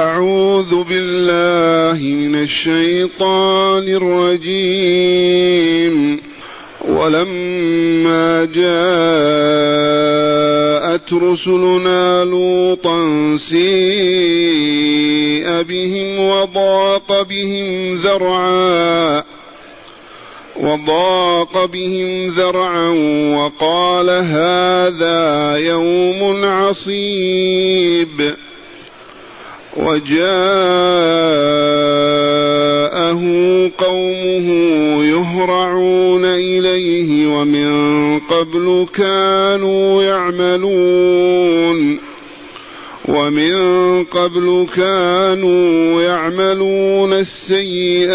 أعوذ بالله من الشيطان الرجيم. ولما جاءت رسلنا لوطا سيء بهم وضاق بهم ذرعا وضاق بهم ذرعا وقال هذا يوم عصيب. وجاءه قومه يهرعون إليه ومن قبل كانوا يعملون ومن قبل كانوا يعملون السيئات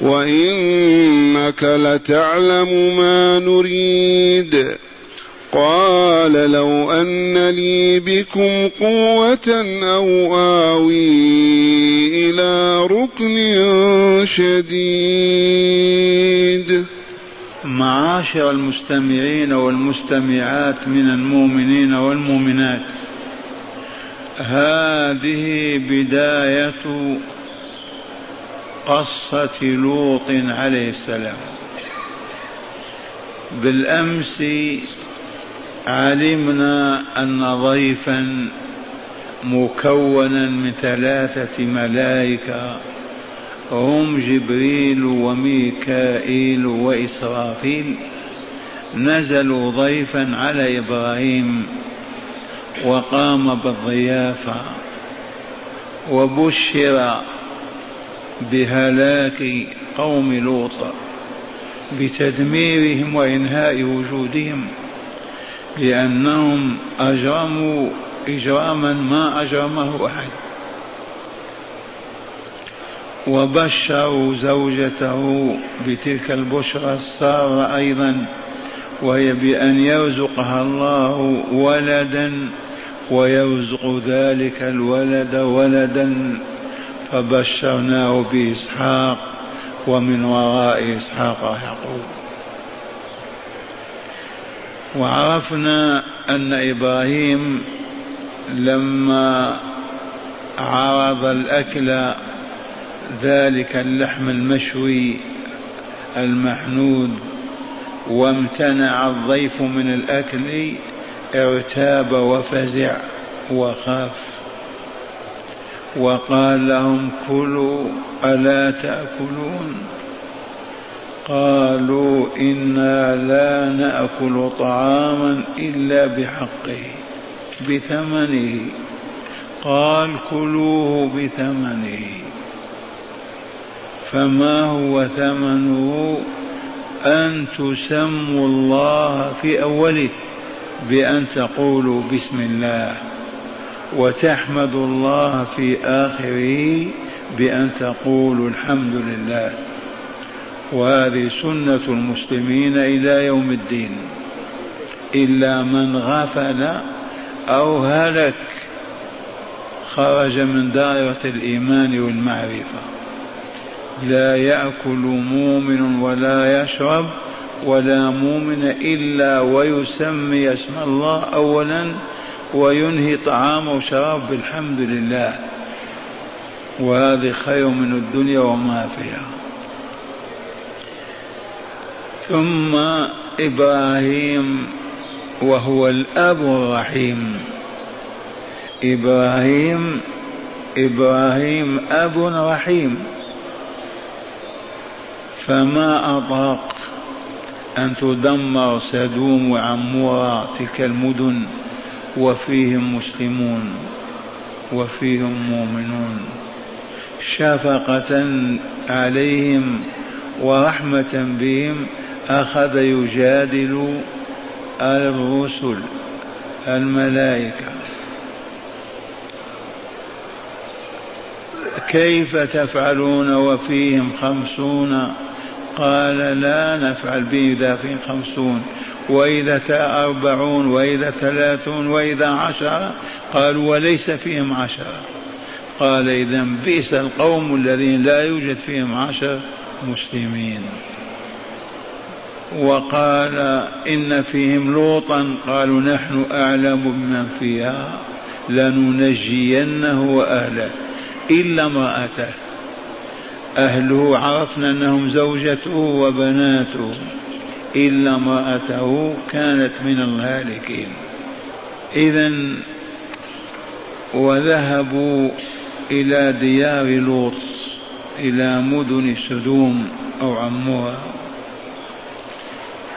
وانك لتعلم ما نريد. قال لو ان لي بكم قوه أو اوي إلى ركن شديد. معاشر المستمعين والمستمعات من المؤمنين والمؤمنات هذه بداية قصة لوط عليه السلام. بالأمس علمنا أن ضيفا مكونا من ثلاثة ملائكة هم جبريل وميكائيل وإسرافيل. نزلوا ضيفا على إبراهيم وقام بالضيافة وبشر بهلاك قوم لوط بتدميرهم وإنهاء وجودهم لأنهم أجرموا إجراما ما أجرمه أحد. وبشروا زوجته بتلك البشرى السارة أيضا وهي بأن يرزقها الله ولدا ويرزق ذلك الولد ولدا. فبشرناه بإسحاق ومن وراء إسحاق يعقوب. وعرفنا أن إبراهيم لما عرض الأكل ذلك اللحم المشوي المحنود وامتنع الضيف من الأكل ارتاب وفزع وخاف. وقال لهم كلوا ألا تأكلون؟ قالوا إنا لا نأكل طعاما إلا بحقه بثمنه. قال كلوه بثمنه. فما هو ثمنه؟ أن تسموا الله في أوله بأن تقولوا بسم الله. وتحمد الله في آخره بأن تقول الحمد لله. وهذه سنة المسلمين إلى يوم الدين. إلا من غفل أو هلك خرج من دائرة الإيمان والمعرفة. لا يأكل مؤمن ولا يشرب ولا مؤمن إلا ويسمي اسم الله أولا وينهي طعامه وشرابه بالحمد لله. وهذه خير من الدنيا وما فيها. ثم إبراهيم وهو الأب الرحيم. إبراهيم إبراهيم أب رحيم. فما أطاق أن تدمر سدوم وعمورة تلك المدن. وفيهم مسلمون وفيهم مؤمنون شفقة عليهم ورحمة بهم أخذ يجادل الرسل الملائكة. كيف تفعلون وفيهم خمسون؟ قال لا نفعل به إذا فيهم خمسون. وإذا أربعون وإذا ثلاثون وإذا عشرة قالوا وليس فيهم عشرة. قال إذا بئس القوم الذين لا يوجد فيهم عشر مسلمين. وقال إن فيهم لوطا قالوا نحن أعلم بمن فيها لننجينه وأهله إلا امرأته. أهله عرفنا أنهم زوجته وبناته. إلا امرأته كانت من الهالكين إذا وذهبوا إلى ديار لوط إلى مدن سدوم أو عموها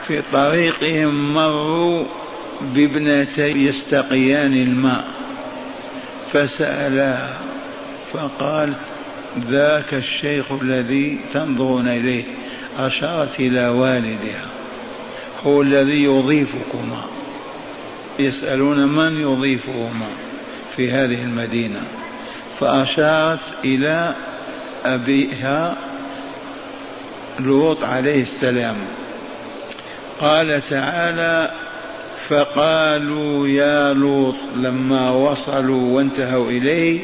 في طريقهم مروا بابنتين يستقيان الماء فسألاها فقالت ذاك الشيخ الذي تنظرون إليه أشارت إلى والدها. هو الذي يضيفكما. يسألون من يضيفهما في هذه المدينة. فأشارت إلى أبيها لوط عليه السلام. قال تعالى فقالوا يا لوط لما وصلوا وانتهوا إليه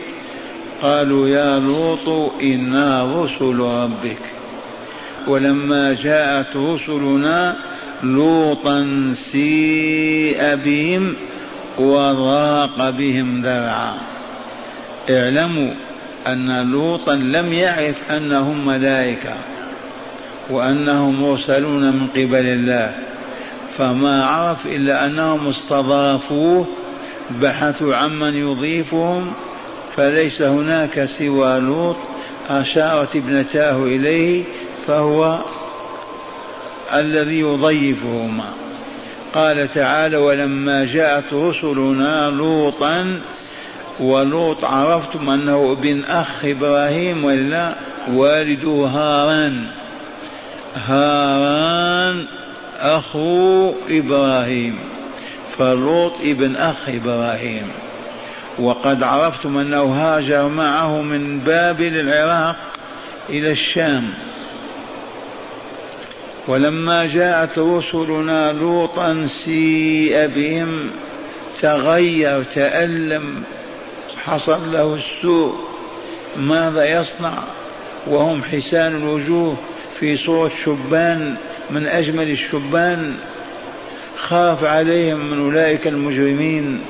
قالوا يا لوط إنا رسل ربك. ولما جاءت رسلنا لوطا سيء بهم وضاق بهم ذرعا. اعلموا أن لوطا لم يعرف أنهم ملائكة وأنهم مرسلون من قبل الله فما عرف إلا أنهم استضافوه بحثوا عمن يضيفهم فليس هناك سوى لوط أشارت ابنتاه إليه فهو الذي يضيفهما. قال تعالى ولما جاءت رسلنا لوطا ولوط عرفتم أنه ابن أخ إبراهيم ولا والده هاران هاران أخو إبراهيم. فلوط ابن أخ إبراهيم. وقد عرفتم أنه هاجر معه من بابل العراق إلى الشام. ولما جاءت رسلنا لوطا سيء بهم تغير تألم حصل له السوء ماذا يصنع؟ وهم حسان الوجوه في صورة شبان من أجمل الشبان خاف عليهم من أولئك المجرمين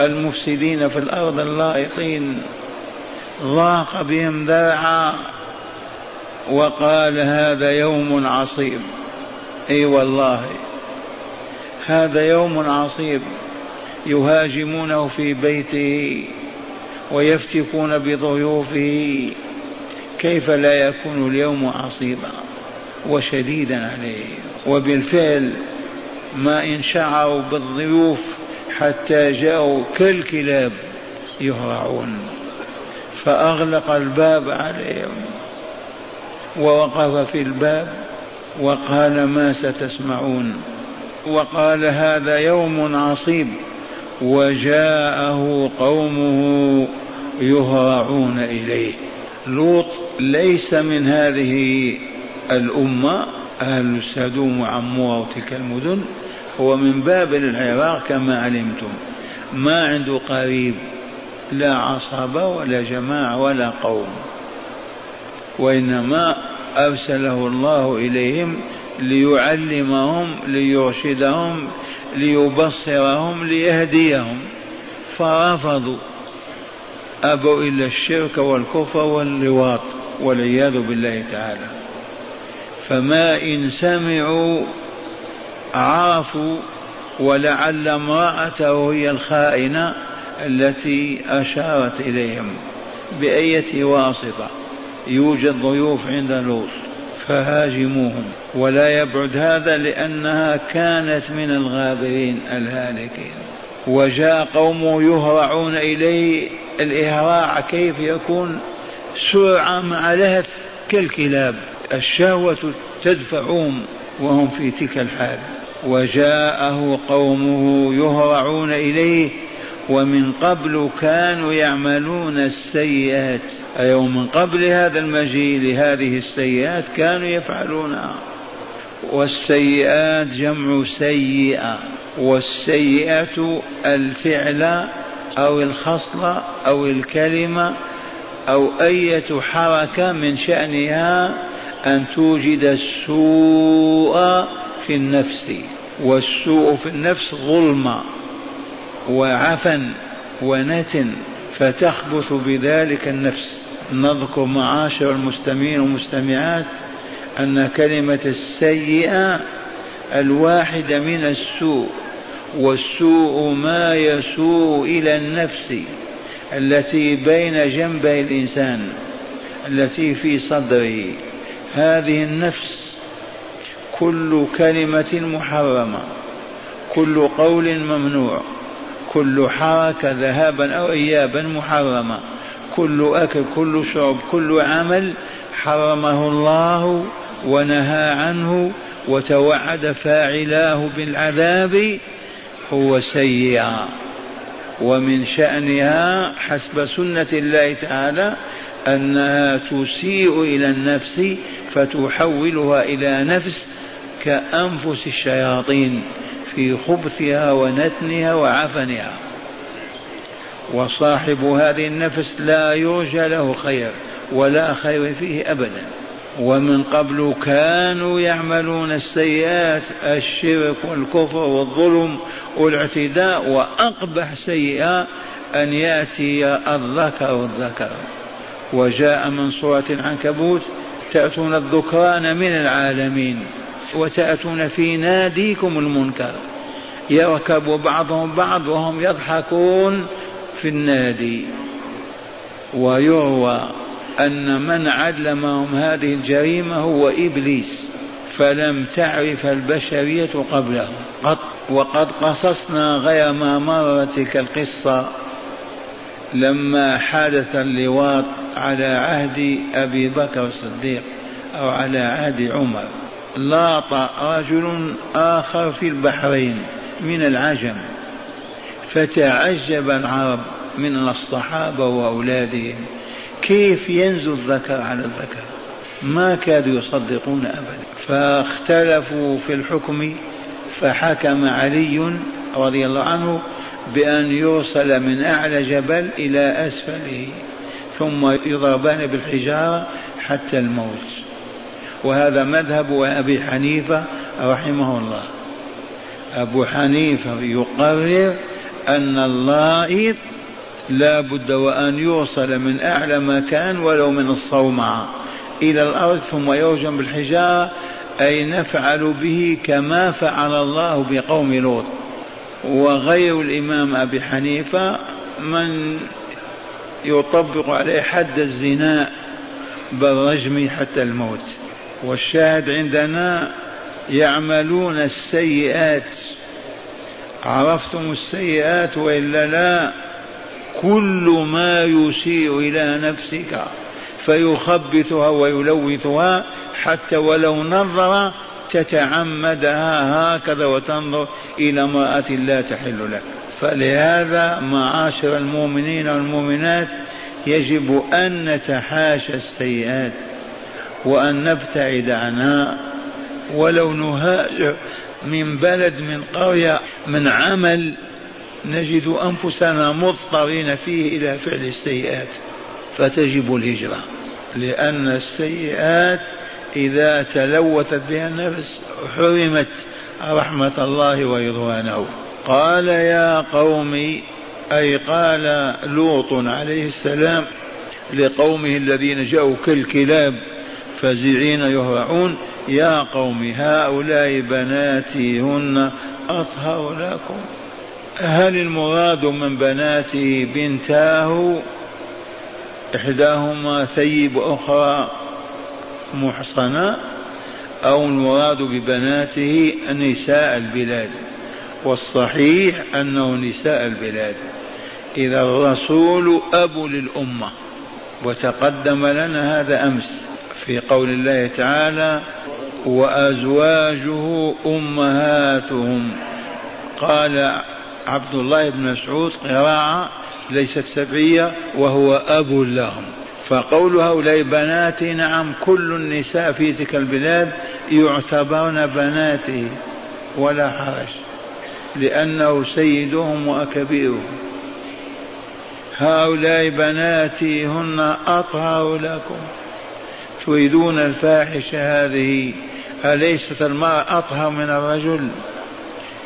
المفسدين في الأرض اللائقين ضاق بهم ذرعا. وقال هذا يوم عصيب. أي والله هذا يوم عصيب. يهاجمونه في بيته ويفتكون بضيوفه. كيف لا يكون اليوم عصيبا وشديدا عليه؟ وبالفعل ما إن شعروا بالضيوف حتى جاءوا كالكلاب يهرعون. فأغلق الباب عليهم. ووقف في الباب وقال ما ستسمعون؟ وقال هذا يوم عصيب وجاءه قومه يهرعون إليه. لوط ليس من هذه الأمة أهل سدوم وعموره وتلك المدن هو من بابل العراق كما علمتم. ما عنده قريب لا عصبة ولا جماعة ولا قوم. وإنما أرسله الله إليهم ليعلمهم ليرشدهم ليبصرهم ليهديهم. فرفضوا. أبوا إلا الشرك والكفر واللواط والعياذ بالله تعالى. فما إن سمعوا عرفوا ولعل امرأته هي الخائنة التي أشارت إليهم بأية واسطة. يوجد ضيوف عند لوط فهاجموهم. ولا يبعد هذا لأنها كانت من الغابرين الهالكين. وجاء قومه يهرعون إليه الإهراع كيف يكون؟ سرعة مع لهث كالكلاب. الشهوة تدفعهم وهم في تلك الحال. وجاءه قومه يهرعون إليه ومن قبل كانوا يعملون السيئات. أي ومن قبل هذا المجيء لهذه السيئات كانوا يفعلونها والسيئات جمع سيئة والسيئة الفعل أو الخصلة أو الكلمة أو أية حركة من شأنها أن توجد السوء في النفس. والسوء في النفس ظلمة وعفن ونتن فتخبث بذلك النفس. نذكر معاشر المستمعين والمستمعات أن كلمة السيئة الواحدة من السوء والسوء ما يسوء إلى النفس التي بين جنبي الإنسان التي في صدره. هذه النفس كل كلمة محرمة كل قول ممنوع. كل حركة ذهابا أو إيابا محرمة كل أكل كل شرب كل عمل حرمه الله ونهى عنه وتوعد فاعلاه بالعذاب هو سيئا. ومن شأنها حسب سنة الله تعالى أنها تسيء إلى النفس فتحولها إلى نفس كأنفس الشياطين. في خبثها ونتنها وعفنها. وصاحب هذه النفس لا يرجى له خير ولا خير فيه أبدا. ومن قبل كانوا يعملون السيئات الشرك والكفر والظلم والاعتداء وأقبح سيئة أن يأتي الذكر والذكر. وجاء من سورة العنكبوت تأتون الذكران من العالمين. وتأتون في ناديكم المنكر. يركب بعضهم بعض وهم يضحكون في النادي. ويروى أن من علمهم هذه الجريمة هو إبليس. فلم تعرف البشرية قبله. قط وقد قصصنا غير ما مر تلك القصة. لما حدث اللواط على عهد أبي بكر الصديق أو على عهد عمر. لاط رجل آخر في البحرين من العجم فتعجب العرب من الصحابة وأولادهم. كيف ينزل الذكر على الذكر؟ ما كادوا يصدقون أبدا. فاختلفوا في الحكم فحكم علي رضي الله عنه بأن يوصل من أعلى جبل إلى أسفله ثم يضربان بالحجارة حتى الموت. وهذا مذهب أبي حنيفة رحمه الله. أبو حنيفة يقرر أن اللائط لا بد وأن يوصل من أعلى مكان ولو من الصومعة إلى الأرض ثم يرجم بالحجارة أي نفعل به كما فعل الله بقوم لوط. وغير الإمام أبي حنيفة من يطبق عليه حد الزنا بالرجم حتى الموت. والشاهد عندنا يعملون السيئات. عرفتم السيئات وإلا لا؟ كل ما يسيء إلى نفسك فيخبثها ويلوثها حتى ولو نظر تتعمدها هكذا وتنظر إلى امرأة لا تحل لك. فلهذا معاشر المؤمنين والمؤمنات يجب أن نتحاشى السيئات. وأن نبتعد عنها ولو نهاجر من بلد من قرية من عمل نجد أنفسنا مضطرين فيه إلى فعل السيئات فتجب الهجرة لأن السيئات إذا تلوثت بها النفس حرمت رحمة الله ورضوانه. قال يا قوم أي قال لوط عليه السلام لقومه الذين جاءوا كالكلاب فزعين يهرعون يا قوم هؤلاء بناتي هن أطهر لكم. هل المراد من بناته بنتاه؟ إحداهما ثيب أخرى محصنة أو المراد ببناته نساء البلاد. والصحيح أنه نساء البلاد. إذا الرسول أب للأمة وتقدم لنا هذا أمس. في قول الله تعالى وأزواجه أمهاتهم. قال عبد الله بن مسعود قراءة ليست سبعية وهو أب لهم. فقول هؤلاء بناتي نعم كل النساء في تلك البلاد يعتبرن بناته. ولا حرج لأنه سيدهم وكبيرهم هؤلاء بناتي هن أطهر لكم. تريدون الفاحشة هذه؟ أليست المرأة أطهر من الرجل؟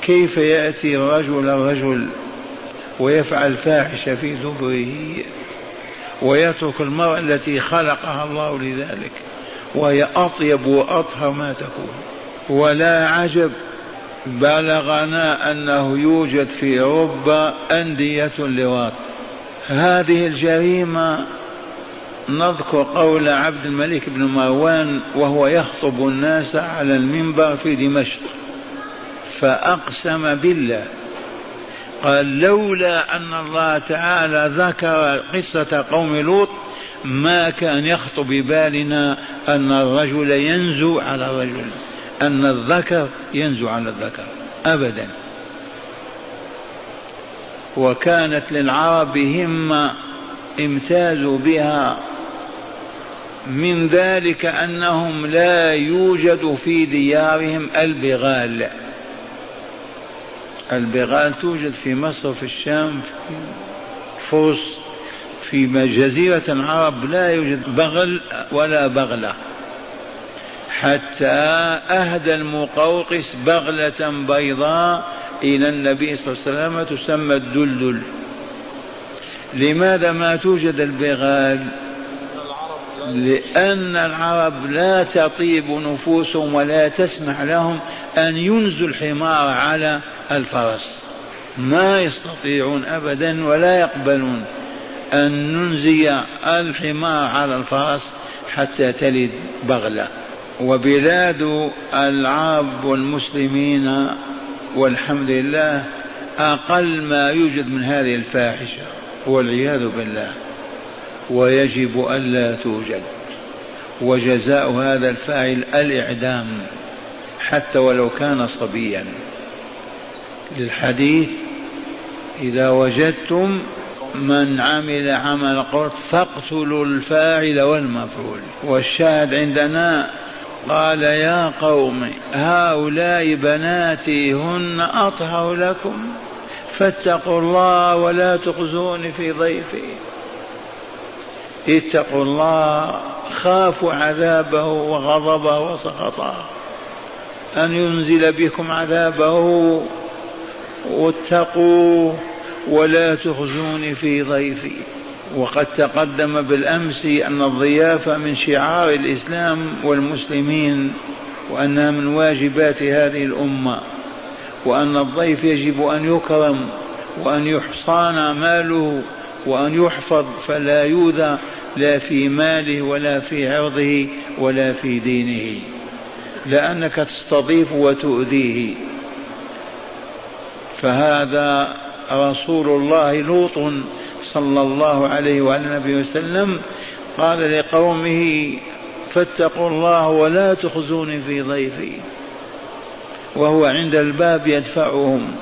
كيف يأتي الرجل الرجل ويفعل فاحشة في دبره ويترك المرأة التي خلقها الله لذلك وهي أطيب وأطهر ما تكون؟ ولا عجب بلغنا أنه يوجد في أوروبا أندية اللواط هذه الجريمة نذكر قول عبد الملك بن مروان وهو يخطب الناس على المنبر في دمشق فأقسم بالله قال لولا أن الله تعالى ذكر قصة قوم لوط ما كان يخطر ببالنا أن الرجل ينزو على الرجل أن الذكر ينزو على الذكر أبدا. وكانت للعرب همة امتازوا بها من ذلك أنهم لا يوجد في ديارهم البغال. البغال توجد في مصر في الشام في فرس في جزيرة العرب لا يوجد بغل ولا بغلة. حتى أهدى المقوقس بغلة بيضاء إلى النبي صلى الله عليه وسلم تسمى الدلدل. لماذا ما توجد البغال؟ لأن العرب لا تطيب نفوسهم ولا تسمح لهم أن ينزوا الحمار على الفرس. ما يستطيعون أبدا ولا يقبلون أن ننزي الحمار على الفرس حتى تلد بغلة. وبلاد العرب والمسلمين والحمد لله أقل ما يوجد من هذه الفاحشة والعياذ بالله. ويجب ألا توجد. وجزاء هذا الفاعل الإعدام حتى ولو كان صبيا. للحديث إذا وجدتم من عمل عمل قرط فاقتلوا الفاعل والمفعول. والشاهد عندنا قال يا قوم هؤلاء بناتي هن أطهر لكم فاتقوا الله ولا تخزوني في ضيفي. اتقوا الله خافوا عذابه وغضبه وسخطه. أن ينزل بكم عذابه واتقوا ولا تخزوني في ضيفي. وقد تقدم بالأمس أن الضيافة من شعار الإسلام والمسلمين وأنها من واجبات هذه الأمة. وأن الضيف يجب أن يكرم وأن يحصان ماله وأن يحفظ فلا يؤذى لا في ماله ولا في عرضه ولا في دينه. لأنك تستضيف وتؤذيه. فهذا رسول الله لوط صلى الله عليه وعلى النبي وسلم قال لقومه فاتقوا الله ولا تخزوني في ضيفي. وهو عند الباب يدفعهم.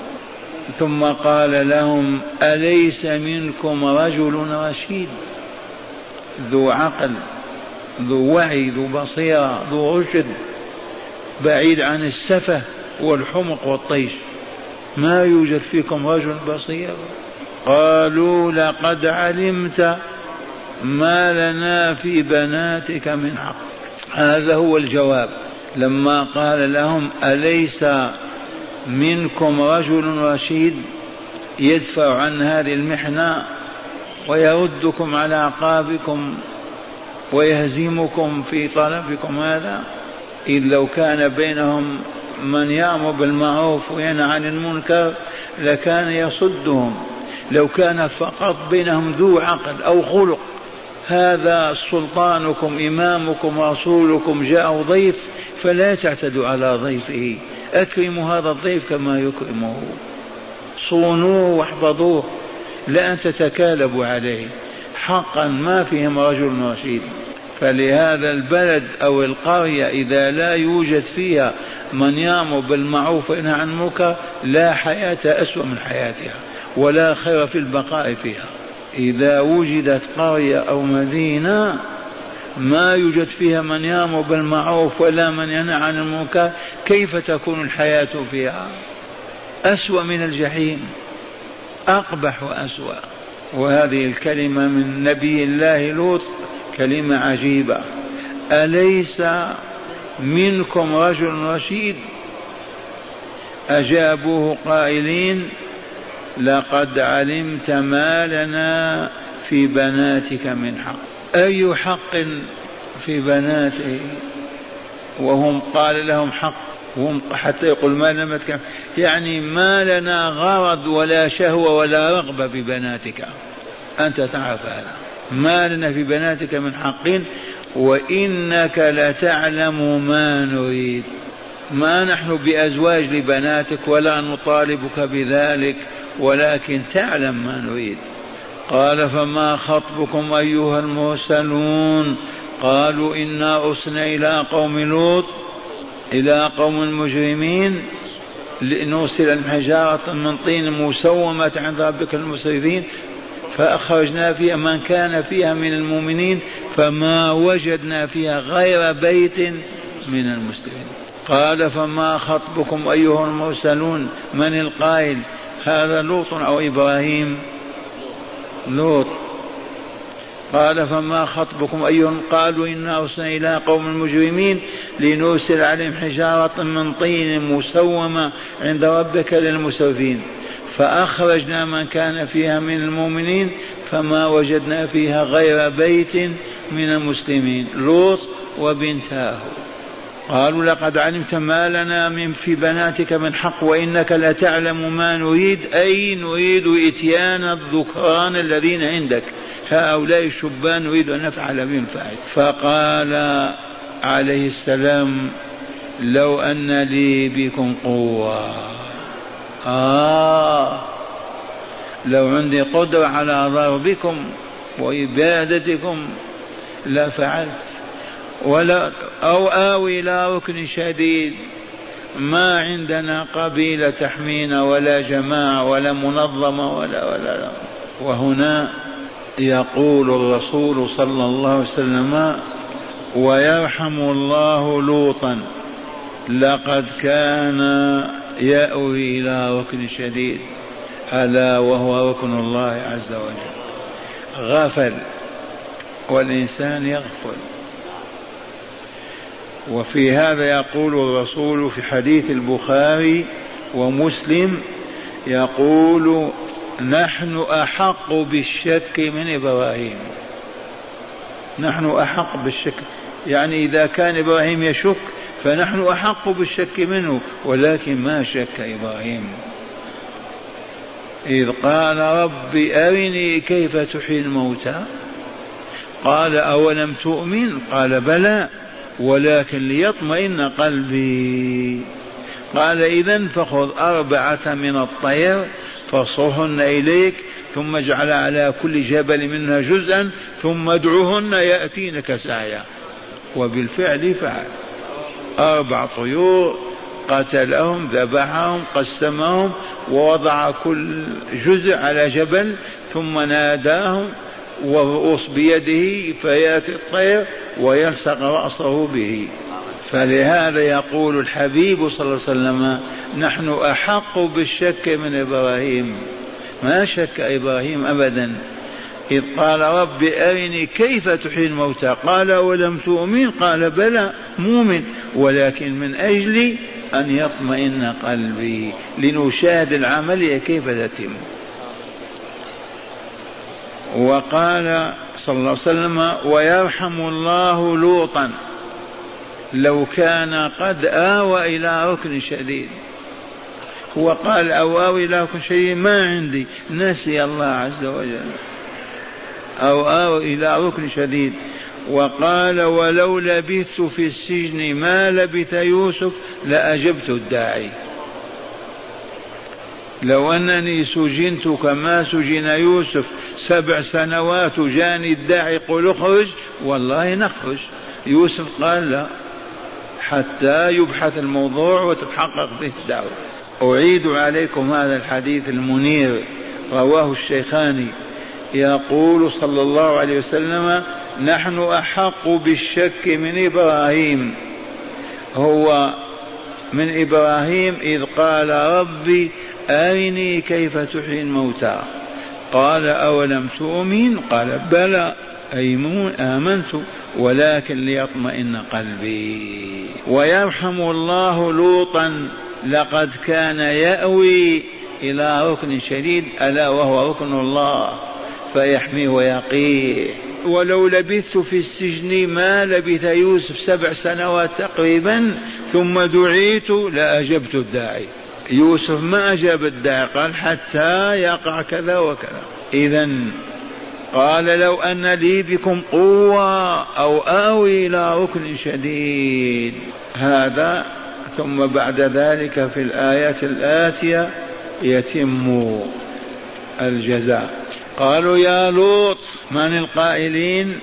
ثم قال لهم أليس منكم رجل رشيد؟ ذو عقل ذو وعي ذو بصيرة ذو رشد بعيد عن السفه والحمق والطيش. ما يوجد فيكم رجل بصير؟ قالوا لقد علمت ما لنا في بناتك من حق. هذا هو الجواب. لما قال لهم أليس منكم رجل رشيد يدفع عن هذه المحنة ويردكم على أعقابكم ويهزمكم في طلبكم هذا إذ لو كان بينهم من يأمر بالمعروف وينهى عن المنكر لكان يصدهم. لو كان فقط بينهم ذو عقل أو خلق هذا سلطانكم إمامكم رسولكم جاء ضيف فلا تعتدوا على ضيفه. أكرموا هذا الضيف كما يكرمه. صونوه واحفظوه. لا أن تتكالبوا عليه. حقا ما فيهم رجل رشيد. فلهذا البلد أو القرية إذا لا يوجد فيها من يأمر بالمعروف وينهى عن المنكر لا حياة أسوأ من حياتها ولا خير في البقاء فيها. إذا وجدت قرية أو مدينة ما يوجد فيها من يامر بالمعروف ولا من ينهى عن المنكر كيف تكون الحياة فيها؟ أسوأ من الجحيم. أقبح وأسوأ. وهذه الكلمة من نبي الله لوط كلمة عجيبة. أليس منكم رجل رشيد؟ أجابوه قائلين لقد علمت ما لنا في بناتك من حق. أي حق في بناته وهم قال لهم حق؟ وهم حتى يقول ما لم يعني ما لنا غرض ولا شهوة ولا رغبة في بناتك. أنت تعرف هذا. ما لنا في بناتك من حق وإنك لتعلم ما نريد. ما نحن بأزواج لبناتك ولا نطالبك بذلك ولكن تعلم ما نريد. قال فما خطبكم أيها المرسلون قالوا إنا أرسلنا إلى قوم لوط إلى قوم مجرمين لنرسل الحجارة من طين مسومة عند ربك المسرفين فأخرجنا فيها من كان فيها من المؤمنين فما وجدنا فيها غير بيت من المسلمين. قال فما خطبكم أيها المرسلون؟ من القائل؟ هذا لوط أو إبراهيم؟ لوط. قال فما خطبكم أيهم؟ قالوا إنا أرسلنا إلى قوم المجرمين لنرسل عليهم حجارة من طين مسومة عند ربك للمسرفين. فأخرجنا من كان فيها من المؤمنين فما وجدنا فيها غير بيت من المسلمين. لوط وبنتاه. قالوا لقد علمت ما لنا من في بناتك من حق وإنك لتعلم ما نريد. أي نريد إتيان الذكران الذين عندك. هؤلاء الشبان نريد أن نفعل بهم فعل فقال عليه السلام لو أن لي بكم قوة. آه. لو عندي قدرة على ضربكم وإبادتكم لفعلت. ولا أو آوي إلى ركن شديد. ما عندنا قبيلة تحمينا ولا جماعة ولا منظمة ولا ولا لا. وهنا يقول الرسول صلى الله عليه وسلم ويرحم الله لوطا لقد كان يأوي إلى ركن شديد. ألا وهو ركن الله عز وجل. غفل والإنسان يغفل. وفي هذا يقول الرسول في حديث البخاري ومسلم يقول نحن أحق بالشك من إبراهيم. نحن أحق بالشك. يعني إذا كان إبراهيم يشك فنحن أحق بالشك منه ولكن ما شك إبراهيم. إذ قال رب أرني كيف تحيي الموتى؟ قال أولم تؤمن؟ قال بلى. ولكن ليطمئن قلبي. قال إذا فخذ أربعة من الطير فصرهن إليك ثم اجعل على كل جبل منها جزءا ثم ادعوهن يأتينك سعيا. وبالفعل فعل. أربع طيور قتلهم ذبحهم قسمهم ووضع كل جزء على جبل ثم ناداهم والرؤوس بيده فيأتي الطير ويلصق رأسه به. فلهذا يقول الحبيب صلى الله عليه وسلم نحن أحق بالشك من إبراهيم. ما شك إبراهيم ابدا. إذ قال رب أرني كيف تحيي الموتى؟ قال ولم تؤمن؟ قال بلى مؤمن. ولكن من أجل أن يطمئن قلبي لنشاهد العملية كيف تتم. وقال صلى الله عليه وسلم ويرحم الله لوطا لو كان قد آوى إلى ركن شديد. هو قال أو آوي إلى ركن شديد ما عندي. نسي الله عز وجل. أو آوي إلى ركن شديد. وقال ولو لبثت في السجن ما لبث يوسف لأجبت الداعي. لو أنني سجنت كما سجن يوسف سبع سنوات جاني الداعي يقول اخرج والله نخرج. يوسف قال لا حتى يبحث الموضوع وتتحقق به الدعوة. أعيد عليكم هذا الحديث المنير رواه الشيخان. يقول صلى الله عليه وسلم نحن أحق بالشك من إبراهيم. هو من إبراهيم إذ قال ربي أرني كيف تحيي الموتى. قال أولم تؤمن؟ قال بلى. أيمون آمنت ولكن ليطمئن قلبي. ويرحم الله لوطا لقد كان يأوي إلى ركن شديد ألا وهو ركن الله فيحميه ويقيه. ولو لبثت في السجن ما لبث يوسف سبع سنوات تقريبا ثم دعيت لأجبت الداعي. يوسف ما أجاب الداعي قال حتى يقع كذا وكذا. إذا قال لو أن لي بكم قوة أو آوي إلى ركن شديد. هذا ثم بعد ذلك في الآيات الآتية يتم الجزاء. قالوا يا لوط من القائلين؟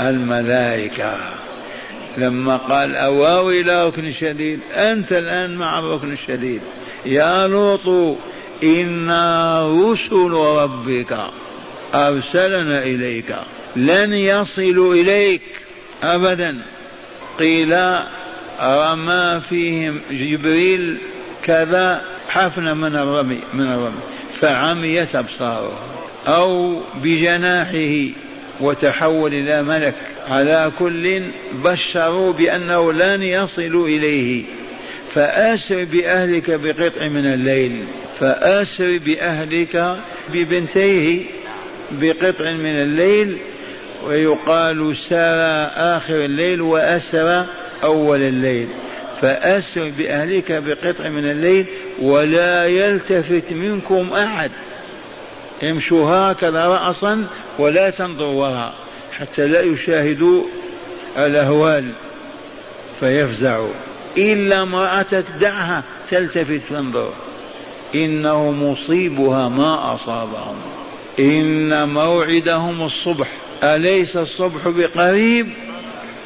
الملائكة. لما قال أواوي إلى ركن شديد أنت الآن مع الركن الشديد يا لوط إنا رسل ربك أرسلنا إليك لن يصلوا إليك أبدا. قيل رمى فيهم؟ جبريل كذا حفنة من الرمي من الرمي فعميت أبصارهم أو بجناحه وتحول إلى ملك. على كل بشروا بأنه لن يصلوا إليه. فأسر بأهلك بقطع من الليل فأسر بأهلك ببنتيه بقطع من الليل ويقال سار آخر الليل وأسر أول الليل. فأسر بأهلك بقطع من الليل ولا يلتفت منكم أحد. امشوا هكذا رأسا ولا تنظروا وراء حتى لا يشاهدوا الأهوال فيفزعوا. إلا امرأتك دعها تلتفت تنظر إنه مصيبها ما أصابهم. إن موعدهم الصبح. أليس الصبح بقريب؟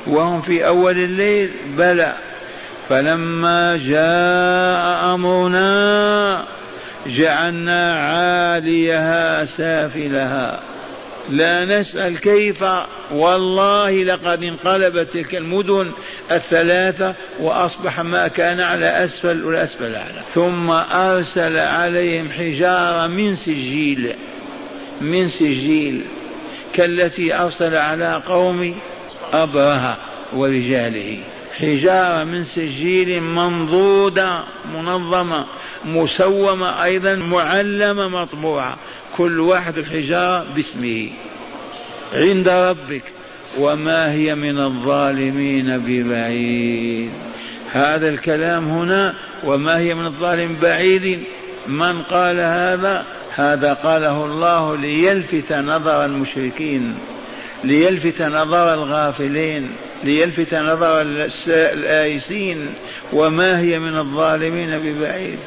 وهم في أول الليل؟ بلى. فلما جاء أمرنا جعلنا عاليها سافلها. لا نسأل كيف؟ والله لقد انقلبت تلك المدن الثلاثة وأصبح ما كان على أسفل والأسفل أعلى. ثم أرسل عليهم حجارة من سجيل من سجيل كالتي أرسل على قوم أبرهة ورجاله. حجارة من سجيل منضودة منظمة مسومة أيضا معلمة مطبوعة. كل واحد الحجارة باسمه. عند ربك. وما هي من الظالمين ببعيد. هذا الكلام هنا وما هي من الظالم بعيد. من قال هذا؟ هذا قاله الله ليلفت نظر المشركين ليلفت نظر الغافلين ليلفت نظر الآيسين وما هي من الظالمين ببعيد.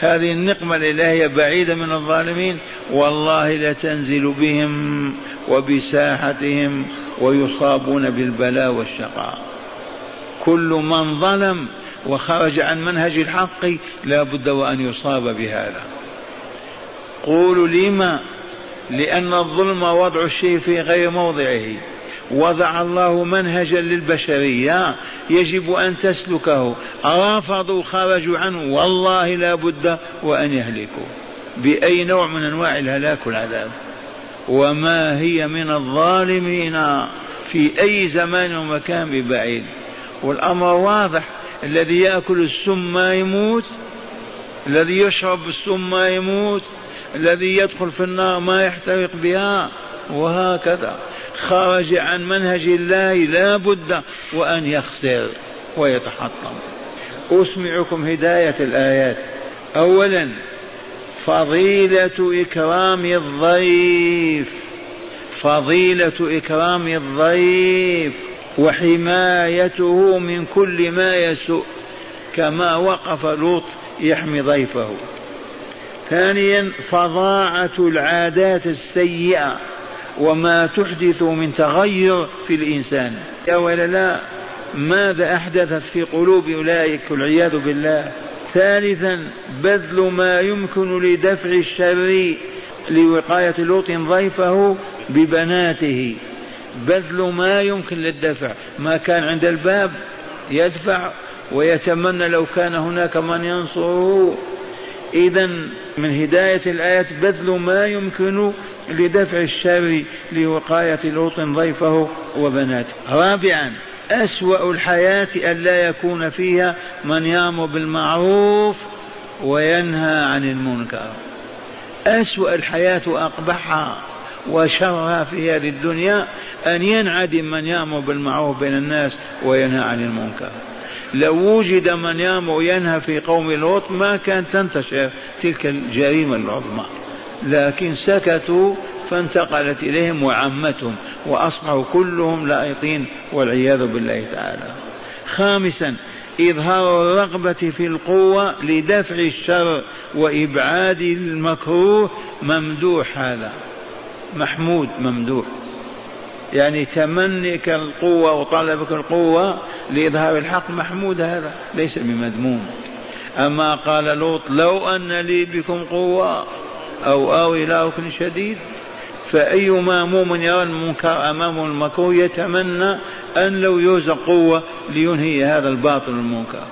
هذه النقمة الإلهية بعيدة من الظالمين. والله لتنزل بهم وبساحتهم ويصابون بالبلاء والشقاء. كل من ظلم وخرج عن منهج الحق لا بد وأن يصاب بهذا. قولوا لما؟ لأن الظلم وضع الشيء في غير موضعه. وضع الله منهجا للبشرية يجب أن تسلكه. رفضوا خرجوا عنه. والله لا بد وأن يهلكوا. بأي نوع من أنواع الهلاك والعذاب. وما هي من الظالمين في أي زمان ومكان ببعيد. والأمر واضح. الذي يأكل السم ما يموت الذي يشرب السم ما يموت الذي يدخل في النار ما يحترق بها وهكذا. خرج عن منهج الله لا بد وأن يخسر ويتحطم. أسمعكم هداية الآيات. أولا فضيلة إكرام الضيف فضيلة إكرام الضيف وحمايته من كل ما يسوء كما وقف لوط يحمي ضيفه. ثانيا فظاعة العادات السيئة وما تحدث من تغير في الإنسان. يا ولا لا ماذا أحدثت في قلوب أولئك والعياذ بالله؟ ثالثا بذل ما يمكن لدفع الشر لوقاية لوط ضيفه ببناته. بذل ما يمكن للدفع. ما كان عند الباب يدفع ويتمنى لو كان هناك من ينصره. إذا من هداية الآية بذل ما يمكن لدفع الشر لوقاية لوط ضيفه وبناته. رابعا أسوأ الحياة ألا يكون فيها من يأمر بالمعروف وينهى عن المنكر. أسوأ الحياة وأقبحها وشرها في هذه الدنيا أن ينعدم من يأمر بالمعروف بين الناس وينهى عن المنكر. لو وجد من يامر وينهى في قوم لوط ما كانت تنتشر تلك الجريمة العظمى. لكن سكتوا فانتقلت إليهم وعمتهم وأصبحوا كلهم لائقين والعياذ بالله تعالى. خامسا إظهار الرغبة في القوة لدفع الشر وإبعاد المكروه ممدوح هذا. محمود ممدوح. يعني تمنيك القوة وطلبك القوة لإظهار الحق محمود هذا ليس بمذموم. أما قال لوط لو أن لي بكم قوة أو آوي إلى ركن شديد فأي مؤمن يرى المنكر أمامه المكروه يتمنى أن لو يوزع قوة لينهي هذا الباطل المنكر.